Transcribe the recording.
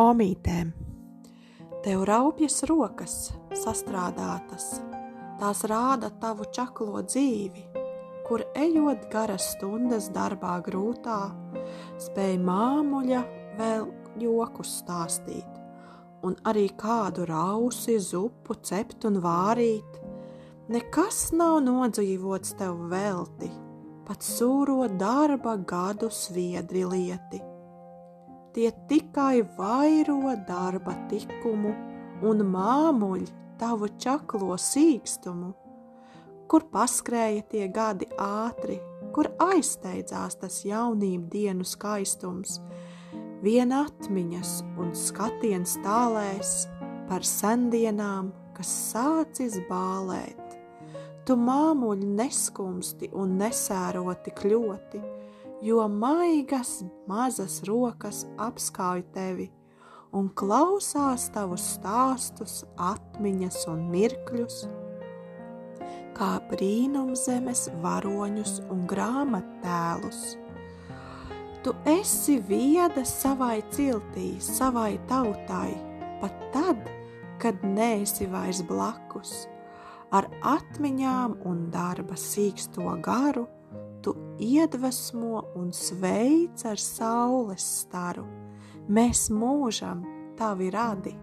omītēm. Tev raupjas rokas, sastrādātas, tās rāda tavu čaklo dzīvi, kur ejot garas stundas darbā grūtā, spēj māmuļa vēl jokus stāstīt, un arī kādu rausi, zupu cept un vārīt. Nekas nav nodzīvots tev velti, pat sūro darba gadu sviedri lieti tie tikai vairo darba tikumu un māmuļ tavu čaklo sīkstumu. Kur paskrēja tie gadi ātri, kur aizsteidzās tas jaunību dienu skaistums, vien atmiņas un skatiens tālēs par sendienām, kas sācis bālēt. Tu māmuļi neskumsti un nesēroti kļoti, jo maigas mazas rokas apskauj tevi un klausās tavus stāstus, atmiņas un mirkļus, kā brīnumzemes varoņus un grāmattēlus. Tu esi vieda savai ciltī, savai tautai, pat tad, kad neesi vairs blakus, ar atmiņām un darba sīksto garu tu iedvesmo un sveic ar saules staru. Mēs mūžam tavi radi.